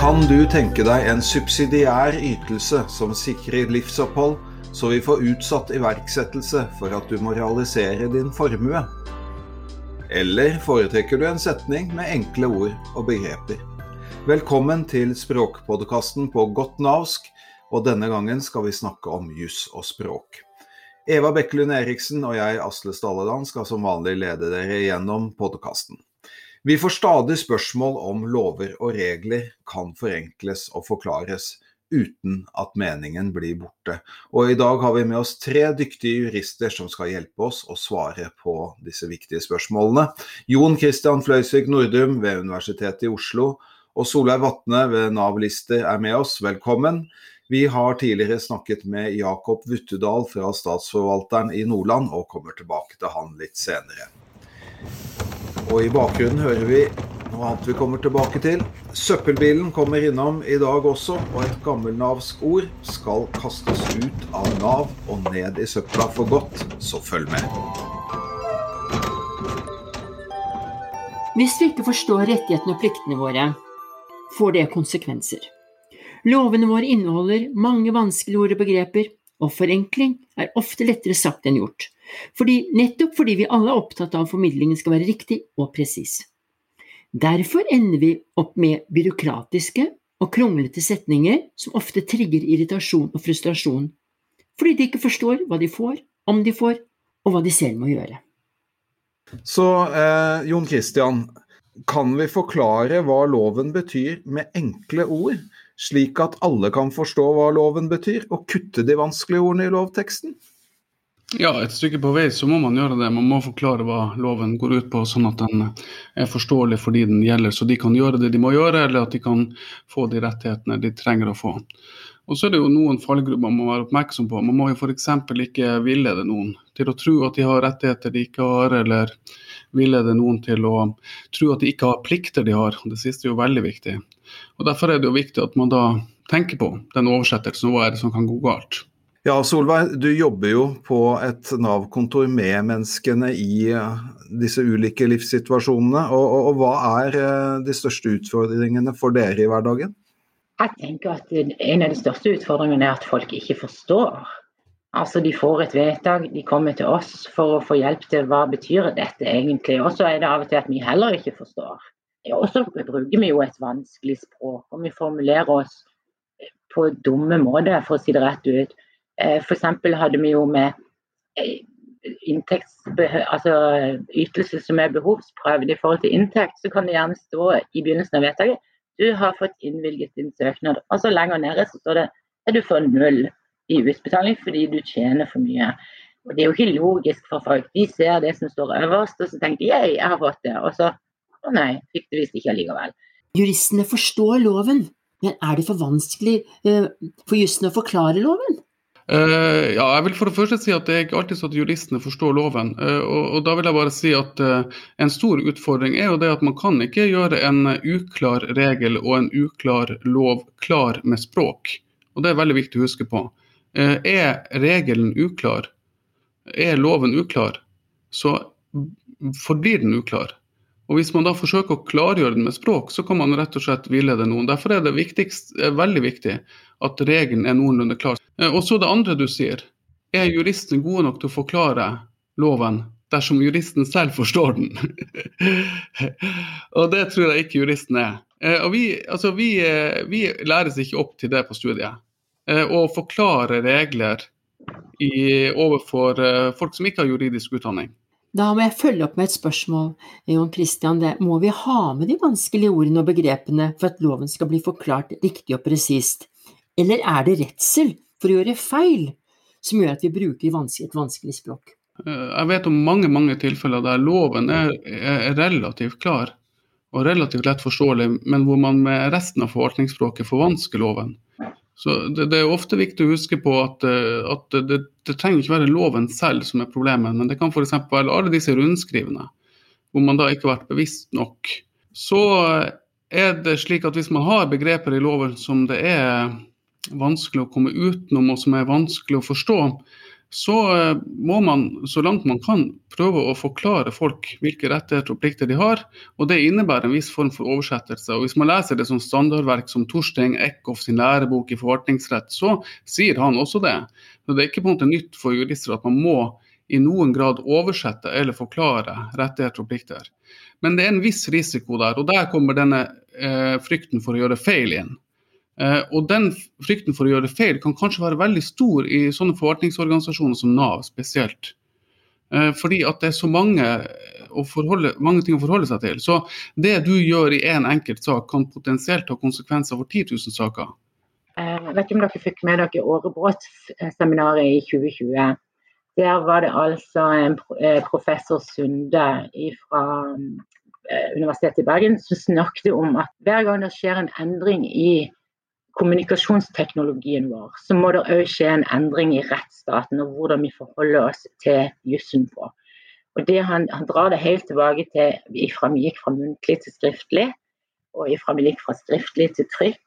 Kan du tenke deg en subsidiær ytelse som sikrer livsopphold, så vi får utsatt iverksettelse for at du må realisere din formue? Eller foretrekker du en setning med enkle ord og begreper? Velkommen til språkpodkasten på godt navsk, og denne gangen skal vi snakke om juss og språk. Eva Bekkelund Eriksen og jeg, Asle Stalleland, skal som vanlig lede dere gjennom podkasten. Vi får stadig spørsmål om lover og regler kan forenkles og forklares uten at meningen blir borte. Og i dag har vi med oss tre dyktige jurister som skal hjelpe oss å svare på disse viktige spørsmålene. Jon Christian Fløysvik Nordum ved Universitetet i Oslo og Solveig Vatne ved Nav Lister er med oss. Velkommen. Vi har tidligere snakket med Jakob Vuttedal fra Statsforvalteren i Nordland, og kommer tilbake til han litt senere. Og i bakgrunnen hører vi noe annet vi kommer tilbake til. Søppelbilen kommer innom i dag også, og et gammelnavsk ord skal kastes ut av Nav og ned i søpla for godt, så følg med. Hvis vi ikke forstår rettighetene og pliktene våre, får det konsekvenser. Lovene våre inneholder mange vanskelige ord og begreper, og forenkling er ofte lettere sagt enn gjort. Fordi, nettopp fordi vi alle er opptatt av at formidlingen skal være riktig og presis. Derfor ender vi opp med byråkratiske og kronglete setninger som ofte trigger irritasjon og frustrasjon, fordi de ikke forstår hva de får, om de får, og hva de selv må gjøre. Så eh, Jon Christian, kan vi forklare hva loven betyr med enkle ord, slik at alle kan forstå hva loven betyr, og kutte de vanskelige ordene i lovteksten? Ja, et stykke på vei så må man gjøre det. Man må forklare hva loven går ut på, sånn at den er forståelig for de den gjelder, så de kan gjøre det de må gjøre, eller at de kan få de rettighetene de trenger å få. Og så er det jo noen fallgrupper man må være oppmerksom på. Man må jo f.eks. ikke villede noen til å tro at de har rettigheter de ikke har, eller villede noen til å tro at de ikke har plikter de har. Det siste er jo veldig viktig. Og Derfor er det jo viktig at man da tenker på den oversettelsen, og hva er det som kan gå galt. Ja, Solveig, du jobber jo på et Nav-kontor med menneskene i eh, disse ulike livssituasjonene. Og, og, og, hva er eh, de største utfordringene for dere i hverdagen? Jeg tenker at En av de største utfordringene er at folk ikke forstår. Altså De får et vedtak, de kommer til oss for å få hjelp til hva betyr dette egentlig. Og så er det av og til at vi heller ikke forstår. Og så bruker vi jo et vanskelig språk, og vi formulerer oss på dumme måter, for å si det rett ut. Eh, F.eks. hadde vi jo med eh, altså ytelse som er behovsprøvd i forhold til inntekt, så kan det gjerne stå i begynnelsen av vedtaket du har fått innvilget din søknad. Og så lenger nede så står det at du får null i utbetaling fordi du tjener for mye. Og Det er jo ikke logisk for folk. De ser det som står øverst, og så tenker de jeg har fått det. Og så å nei, fikk du visst ikke allikevel. Juristene forstår loven, men er det for vanskelig uh, for jussen å forklare loven? Uh, ja, jeg vil for det første si at det er ikke alltid sånn at juristene forstår loven. Uh, og, og, da vil jeg bare si at uh, En stor utfordring er jo det at man kan ikke gjøre en uklar regel og en uklar lov klar med språk. Og Det er veldig viktig å huske på. er regelen uklar, er loven uklar, så forblir den uklar. Og Hvis man da forsøker å klargjøre den med språk, så kan man rett og slett villede noen. Derfor er det viktigst, er veldig viktig at regelen er noenlunde klar. Eh, og så det andre du sier. Er juristen gode nok til å forklare loven dersom juristen selv forstår den? og det tror jeg ikke juristen er. Eh, og vi, altså vi, eh, vi læres ikke opp til det på studiet. Å forklare regler i, overfor folk som ikke har juridisk utdanning. Da må jeg følge opp med et spørsmål, Jon Christian. Det. Må vi ha med de vanskelige ordene og begrepene for at loven skal bli forklart riktig og presist? Eller er det redsel for å gjøre feil som gjør at vi bruker et vanskelig språk? Eh, jeg vet om mange mange tilfeller der loven er, er relativt klar og relativt lett forståelig, men hvor man med resten av forvaltningsspråket forvansker loven. Så det, det, er ofte viktig å huske på at, eh, at det, det, trenger ikke være loven selv som er problemet, men det kan f.eks. være alle disse rundskrivene, hvor man da ikke har vært bevisst nok. Så er det slik at hvis man har begreper i loven som det er vanskelig å komme utenom, og som er vanskelig å forstå, så eh, må man så langt man kan prøve å forklare folk hvilke rettigheter og plikter de har. og Det innebærer en viss form for oversettelse. og Hvis man leser det som standardverk som Torstein Eckhoff sin lærebok i forvaltningsrett, så sier han også det. Så Det er ikke på en måte nytt for jurister at man må i noen grad oversette eller forklare rettigheter og plikter. Men det er en viss risiko der, og der kommer denne eh, frykten for å gjøre feil inn. Eh, og den frykten for å gjøre feil kan kanskje være veldig stor i sånne forvaltningsorganisasjoner som Nav spesielt. Eh, fordi at det er så mange, forholde, mange, ting å forholde seg til. Så det du gjør i én en enkelt sak, kan potensielt ha konsekvenser for 10 000 saker. Eh, jeg vet ikke om dere fikk med dere Årebrot-seminaret i 2020. Der var det altså en professor Sunde fra Universitetet i Bergen som snakket om at hver gang det skjer en endring i kommunikasjonsteknologien vår, så må det òg skje en endring i rettsstaten og hvordan vi forholder oss til jussen på. Og det han, han, drar det helt tilbake til ifra vi gikk fra muntlig til skriftlig, og ifra vi gikk fra skriftlig til trykk,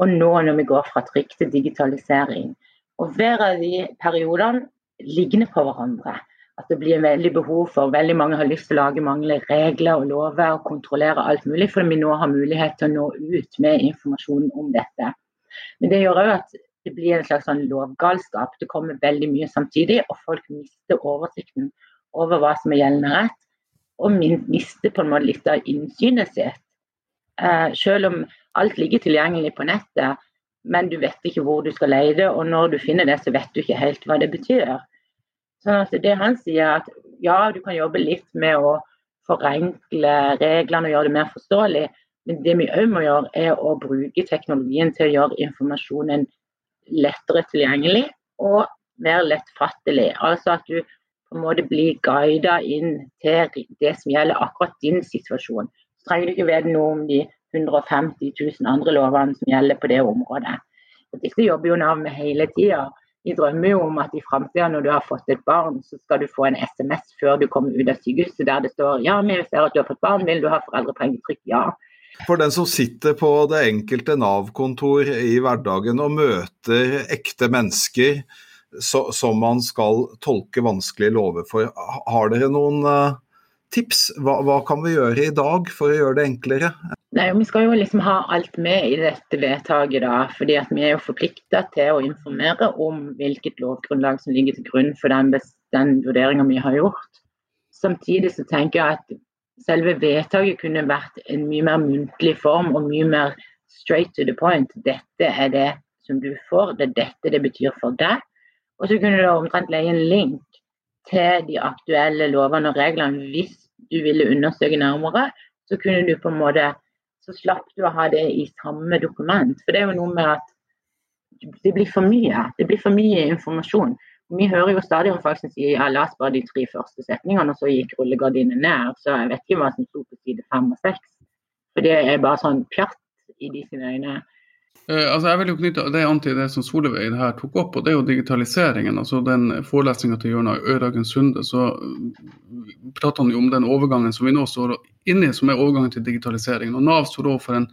og nå når vi går fra trykk til digitalisering. Og Hver av de periodene ligner på hverandre. At det blir veldig behov for Veldig mange har lyst til å lage mange regler og lover og kontrollere alt mulig, fordi vi nå har mulighet til å nå ut med informasjon om dette. Men det gjør òg at det blir en slags sånn lovgalskap. Det kommer veldig mye samtidig, og folk mister oversikten over hva som er gjeldende rett. Og mister på en måte litt av innsynet sitt. Eh, selv om alt ligger tilgjengelig på nettet, men du vet ikke hvor du skal lete, og når du finner det, så vet du ikke helt hva det betyr. Sånn at det han sier, at ja, du kan jobbe litt med å forenkle reglene og gjøre det mer forståelig, men det vi òg må gjøre, er å bruke teknologien til å gjøre informasjonen lettere tilgjengelig og mer lettfattelig. Altså at du på en måte blir guidet inn til det som gjelder akkurat din situasjon. Så trenger du ikke vite noe om de 150 000 andre lovene som gjelder på det området. Og dette jobber jo Nav med hele tida vi drømmer jo om at i framtida, når du har fått et barn, så skal du få en SMS før du kommer ut av sykehuset der det står ja, vi ser at du har fått barn, vil du ha foreldrepenger? Trykk ja. For den som sitter på det enkelte Nav-kontor i hverdagen og møter ekte mennesker som man skal tolke vanskelige lover for, har dere noen uh, tips? Hva, hva, kan vi gjøre i dag for å gjøre det enklere? Nei, Vi skal jo liksom ha alt med i dette vedtaket, da, fordi at vi er jo forplikta til å informere om hvilket lovgrunnlag som ligger til grunn for den, den vurderinga vi har gjort. Samtidig så tenker jeg at selve vedtaket kunne vært en mye mer muntlig form og mye mer straight to the point. Dette er det som du får, det er dette det betyr for deg. Og så kunne du omtrent leie en link til de aktuelle lovene og reglene hvis du ville undersøke nærmere. Så kunne du på en måte så slapp du å ha det i samme dokument. For det er jo noe med at det blir for mye. Det blir for mye informasjon. Vi hører jo stadig om folk som sier ja, la oss bare de tre første setningene, og så gikk rullegardinen ned. Så jeg vet ikke hva som sto på side fem og seks. For det er bare sånn pjatt i de sine øyne. Eh, altså jeg vil jo knytte det an til det som Solveig her tok opp, og det er jo digitaliseringen. altså Den forelesninga til Jørnar Øyragen Sunde, så prater han jo om den overgangen som vi nå står inne i, som er overgangen til digitaliseringen. Og Nav står overfor en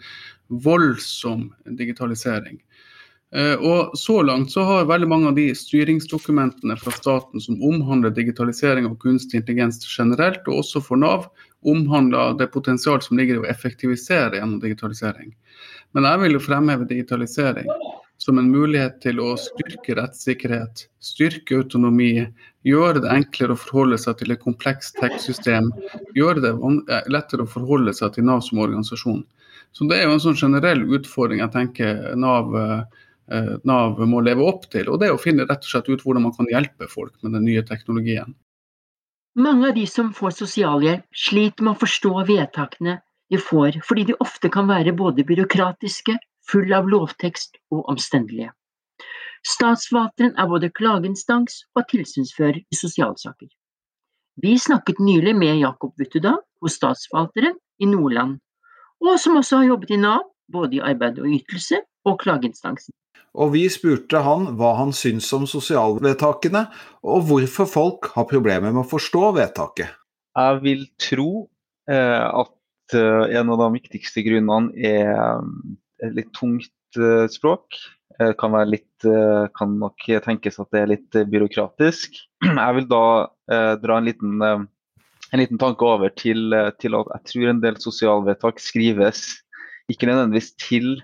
voldsom digitalisering. Uh, og Så langt så har veldig mange av de styringsdokumentene fra staten som omhandler digitalisering og kunstig intelligens generelt, og også for Nav, omhandler det potensial som ligger i å effektivisere gjennom digitalisering. Men jeg vil jo fremheve digitalisering som en mulighet til å styrke rettssikkerhet, styrke autonomi, gjøre det enklere å forholde seg til et komplekst tech-system, gjøre det eh, lettere å forholde seg til Nav som organisasjon. Så Det er jo en sånn generell utfordring jeg tenker Nav, eh, Nav må leve opp til. Og det å finne rett og slett ut hvordan man kan hjelpe folk med den nye teknologien. Mange av de som får sosialhjelp, sliter med å forstå vedtakene de får fordi de ofte kan være både byråkratiske, fulle av lovtekst og omstendelige. Statsforvalteren er både klageinstans og tilsynsfører i sosialsaker. Vi snakket nylig med Jakob Wuttedal hos Statsforvalteren i Nordland, og som også har jobbet i Nav, både i arbeid og ytelse og klageinstansen. Og vi spurte han hva han syns om sosialvedtakene, og hvorfor folk har problemer med å forstå vedtaket. Jeg vil tro eh, at Eh, en av de viktigste grunnene er et litt tungt eh, språk. Det kan, være litt, eh, kan nok tenkes at det er litt byråkratisk. Jeg vil da eh, dra en liten, en liten, tanke over til, til, at jeg tror en del sosialvedtak skrives ikke nødvendigvis til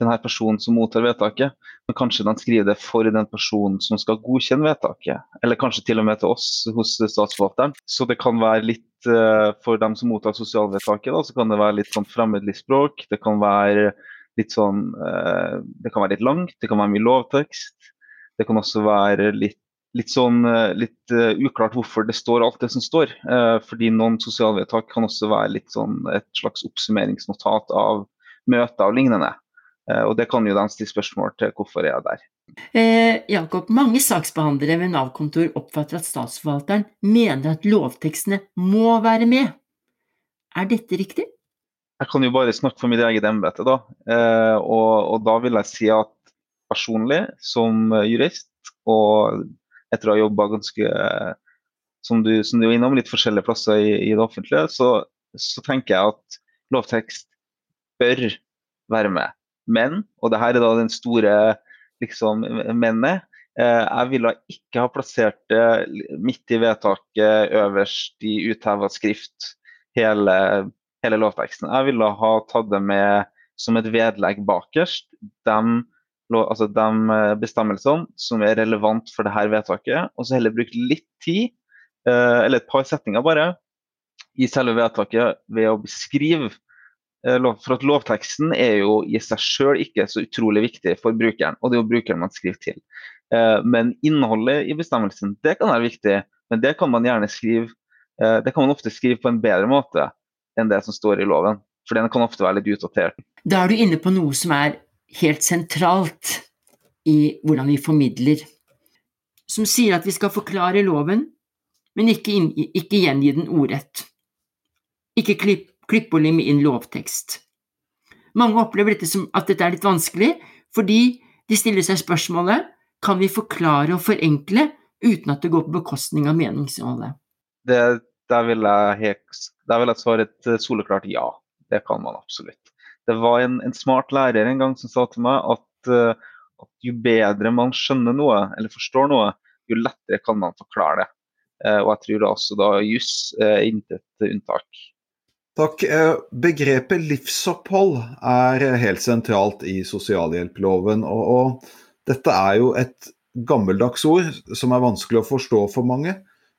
denne personen som mottar vedtaket, men kanskje de skriver det for den personen som skal godkjenne vedtaket. Eller kanskje til og med til oss hos statsforvalteren. Så det kan være litt uh, for dem som mottar sosialvedtaket, da, så kan det være litt sånn fremmedlig språk. Det kan være litt sånn uh, Det kan være litt langt, det kan være mye lovtekst. Det kan også være litt litt sånn uh, litt uklart hvorfor det står alt det som står. fordi noen sosialvedtak kan også være litt sånn et slags oppsummeringsnotat av møter og lignende. Eh, og det kan jo de stille spørsmål til hvorfor er jeg der. Eh, Jakob, mange saksbehandlere ved Nav-kontor oppfatter at statsforvalteren mener at lovtekstene må være med. Er dette riktig? Jeg kan jo bare snakke for mitt eget embete, da. Eh, og, og, da vil jeg si at personlig, som jurist, og etter å ha jobba ganske som du, som du er innom, litt forskjellige plasser i, i det offentlige, så, så tenker jeg at lovtekst bør være med. Men, og det her er da den store liksom, mennet, eh, jeg ville ikke ha plassert det midt i vedtaket øverst i utheva skrift, hele, hele, lovteksten. Jeg ville ha tatt det med som et vedlegg bakerst. De, altså de eh, bestemmelsene som er relevant for dette vedtaket, og så heller brukt litt tid, eh, eller et par setninger bare, i selve vedtaket ved å beskrive for at Lovteksten er jo i seg selv ikke så utrolig viktig for brukeren, og det er jo brukeren man skriver til. Eh, men innholdet i bestemmelsen det kan være viktig, men det kan man gjerne skrive eh, det kan man ofte skrive på en bedre måte enn det som står i loven. For den kan ofte være litt utdatert. Da er du inne på noe som er helt sentralt i hvordan vi formidler. Som sier at vi skal forklare loven, men ikke, inn, ikke gjengi den ordrett. Ikke klipp klippe og lim inn lovtekst. Mange opplever dette som at dette er litt vanskelig, fordi de stiller seg spørsmålet kan vi forklare og forenkle uten at det går på bekostning av meningsinnholdet. Der vil jeg, vil jeg svare et eh, soleklart ja. Det kan man absolutt. Det var en, en smart lærer en gang som sa til meg at, uh, at, jo bedre man skjønner noe, eller forstår noe, jo lettere kan man forklare det. Uh, og jeg tror også da juss er intet unntak. Takk. Eh, begrepet livsopphold er helt sentralt i sosialhjelploven. Og, og dette er jo et gammeldags ord som er vanskelig å forstå for mange.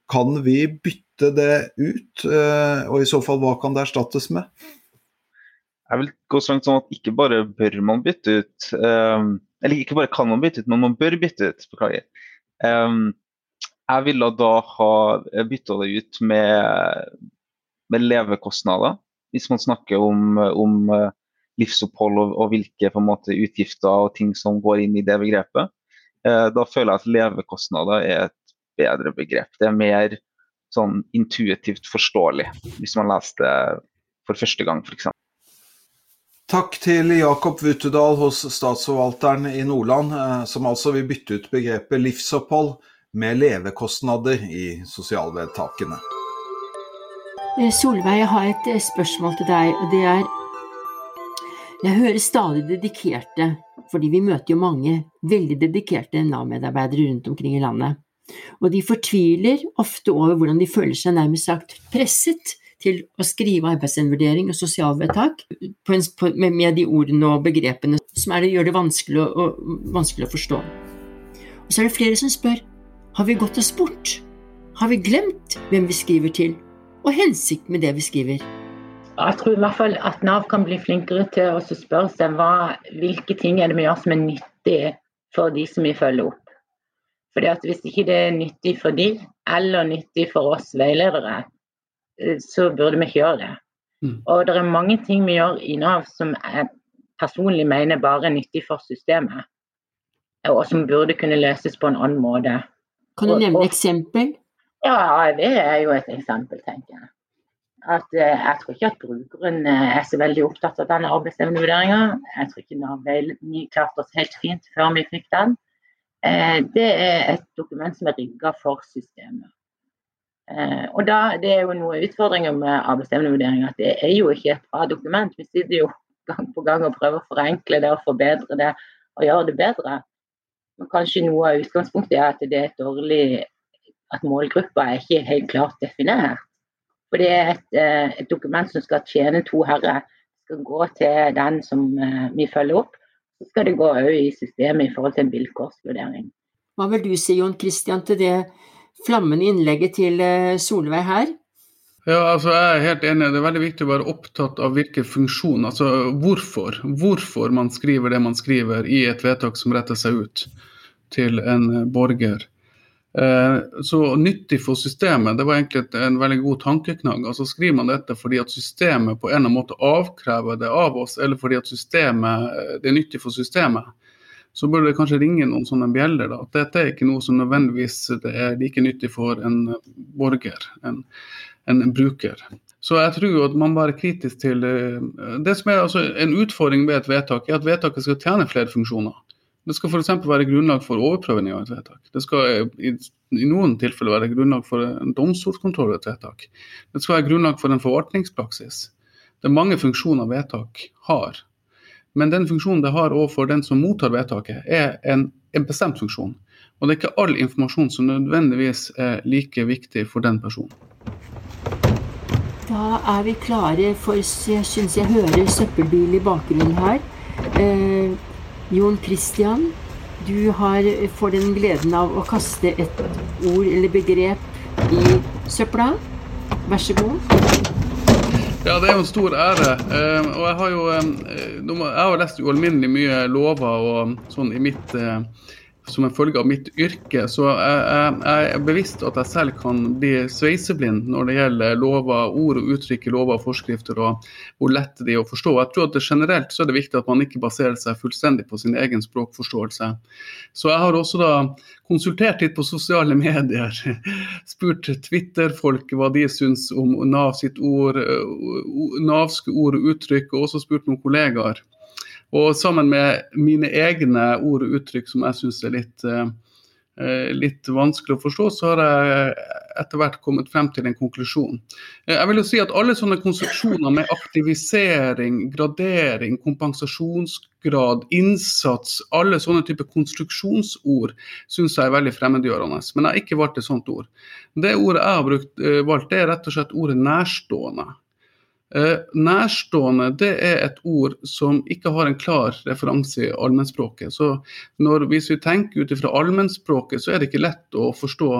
Kan vi bytte det ut, eh, og i så fall hva kan det erstattes med? Jeg vil gå så langt sånn at ikke bare bør man bytte ut, eh, eller ikke bare kan man bytte ut, men man bør bytte ut. Beklager. Jeg ville da ha bytta det ut med med levekostnader, hvis man snakker om, om eh, livsopphold og, og hvilke måte, utgifter og ting som går inn i det begrepet. Eh, da føler jeg at levekostnader er et bedre begrep. Det er mer sånn intuitivt forståelig, hvis man leser det for første gang, f.eks. Takk til Jakob Wuttedal hos Statsforvalteren i Nordland, eh, som altså vil bytte ut begrepet livsopphold med levekostnader i sosialvedtakene. Eh, Solveig, jeg har et eh, spørsmål til deg, og det er Jeg hører stadig dedikerte, fordi vi møter jo mange veldig dedikerte Nav-medarbeidere rundt omkring i landet. Og de fortviler ofte over hvordan de føler seg nærmest sagt presset til å skrive arbeidsevnevurdering og sosialvedtak med, de ordene og begrepene som det, gjør det vanskelig å, vanskelig å forstå. Og så er det flere som spør har vi gått oss bort? Har vi glemt hvem vi skriver til? Og hensikt med det vi skriver. Jeg tror i hvert fall at Nav kan bli flinkere til å spørre seg hva, hvilke ting er det vi gjør som er nyttig for de som vi følger opp. Fordi at Hvis ikke det er nyttig for de, eller nyttig for oss veiledere, eh, så burde vi ikke gjøre det. Mm. Og Det er mange ting vi gjør i Nav som jeg personlig mener bare er nyttig for systemet. Og som burde kunne løses på en annen måte. Kan du nevne et eksempel? Ja, det er jo et eksempel, tenker jeg. At, eh, jeg tror ikke at brukeren eh, er så veldig opptatt av denne arbeidsevnevurderinga. Jeg tror ikke Nav klarte oss helt fint før vi fikk den. Eh, det er et dokument som er rigga for systemet. Og da, Det er jo noen utfordringer med arbeidsevnevurdering. At det er jo ikke et bra dokument. Vi sitter jo gang på gang og prøver å forenkle det og forbedre det. og gjøre det bedre. Men kanskje noe av utgangspunktet er at det er et dårlig at målgruppa er ikke helt klart definert. For det er et, eh, et dokument som skal tjene to herrer. skal gå til den som uh, vi følger opp. Så skal det gå òg i systemet i forhold til en vilkårsvurdering. Hva vil du si, Jon Christian, til det flammende innlegget til uh, Solveig her? Ja, altså jeg er helt enig. Det er veldig viktig å være opptatt av hvilken funksjon, altså hvorfor. Hvorfor man skriver det man skriver i et vedtak som retter seg ut til en borger. Eh, så nyttig for systemet, det var egentlig en veldig god tankeknagg. Altså Skriver man dette fordi at systemet på en eller annen måte avkrever det av oss, eller fordi at systemet, eh, det er nyttig for systemet, så burde det kanskje ringe noen sånne bjeller. da, At dette er ikke noe som nødvendigvis er like nyttig for en borger, en, en bruker. Så jeg tror at man bare er kritisk til eh, Det som er altså en utfordring ved et vedtak, er at vedtaket skal tjene flere funksjoner. Det skal f.eks. være grunnlag for overprøving av et vedtak. Det skal i, i noen tilfeller være grunnlag for en domstolskontroll av et vedtak. Det skal være grunnlag for en forvaltningspraksis. Det er mange funksjoner vedtak har. Men den funksjonen det har overfor den som mottar vedtaket, er en, en bestemt funksjon. Og det er ikke all informasjon som nødvendigvis er like viktig for den personen. Da er vi klare for Jeg syns jeg hører søppelbil i bakgrunnen her. Eh, Jon Christian, du har, får den gleden av å kaste et ord eller begrep i søpla. Vær så god. Ja, det er jo en stor ære. Uh, og jeg har jo um, jeg har lest ualminnelig mye lover og sånn i mitt uh, som en følge av mitt yrke. Så jeg, jeg, er bevisst at jeg selv kan bli sveiseblind når det gjelder lover, ord og uttrykk i lover og forskrifter, og hvor lett de er å forstå. Jeg tror at generelt så er det viktig at man ikke baserer seg fullstendig på sin egen språkforståelse. Så jeg har også da konsultert litt på sosiale medier. Spurt Twitter-folk hva de syns om Nav sitt ord, navske ord og uttrykk, og også spurt noen kollegaer. Og sammen med mine egne ord og uttrykk som jeg syns er litt, uh, litt vanskelig å forstå, så har jeg etter hvert kommet frem til en konklusjon. Eh, jeg vil jo si at alle sånne konstruksjoner med aktivisering, gradering, kompensasjonsgrad, innsats, alle sånne typer konstruksjonsord syns jeg er veldig fremmedgjørende. Men jeg har ikke valgt et sånt ord. Det ordet jeg har brukt, valgt, det er rett og slett ordet nærstående. Eh, nærstående det er et ord som ikke har en klar referanse i allmennspråket. Så når, Hvis vi tenker ut ifra allmennspråket, så er det ikke lett å forstå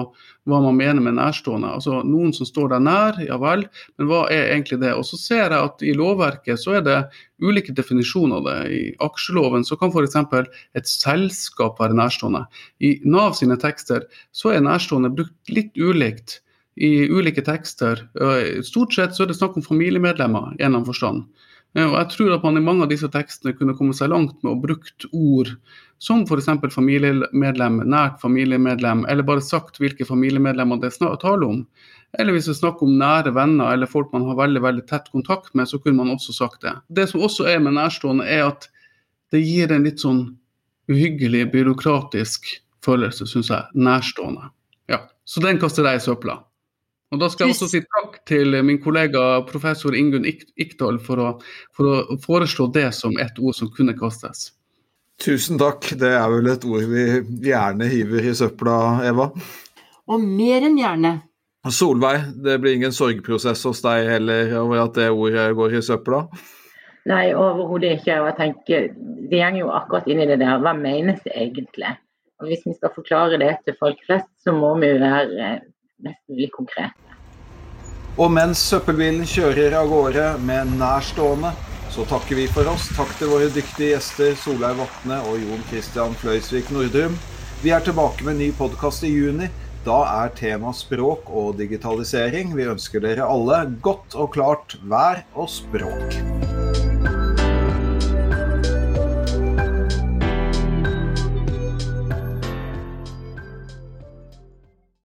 hva man mener med nærstående. Altså Noen som står deg nær, ja vel, men hva er egentlig det? Og så ser jeg at i lovverket så er det ulike definisjoner av det. I aksjeloven så kan f.eks. et selskap være nærstående. I Nav sine tekster så er nærstående brukt litt ulikt i ulike tekster. Stort sett så er det snakk om familiemedlemmer i en forstand. Og jeg tror at man i mange av disse tekstene kunne komme seg langt med å brukt ord som f.eks. familiemedlem, nært familiemedlem, eller bare sagt hvilke familiemedlemmer det er tale om. Eller hvis det er snakk om nære venner eller folk man har veldig veldig tett kontakt med, så kunne man også sagt det. Det som også er med nærstående, er at det gir en litt sånn uhyggelig byråkratisk følelse, syns jeg. Nærstående. Ja, Så den kaster jeg i søpla. Og Da skal jeg også si takk til min kollega professor Ingunn Ikdal for å, for å foreslå det som et ord som kunne kastes. Tusen takk. Det er vel et ord vi gjerne hiver i søpla, Eva? Og mer enn gjerne. Solveig, det blir ingen sorgprosess hos deg heller over at det ordet går i søpla? Nei, overhodet ikke. Og jeg tenker, Det går jo akkurat inn i det der. Hva menes det egentlig? Og Hvis vi skal forklare det til folk flest, så må vi jo være mest mulig konkrete. Og mens søppelbilen kjører av gårde med nærstående, så takker vi for oss. Takk til våre dyktige gjester Solveig Vatne og Jon Christian Fløysvik Nordrum. Vi er tilbake med en ny podkast i juni. Da er tema språk og digitalisering. Vi ønsker dere alle godt og klart vær og språk.